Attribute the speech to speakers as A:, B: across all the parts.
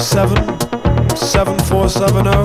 A: seven
B: seven four
A: seven zero.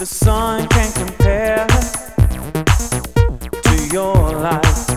B: The sun
A: can't
B: compare to your life.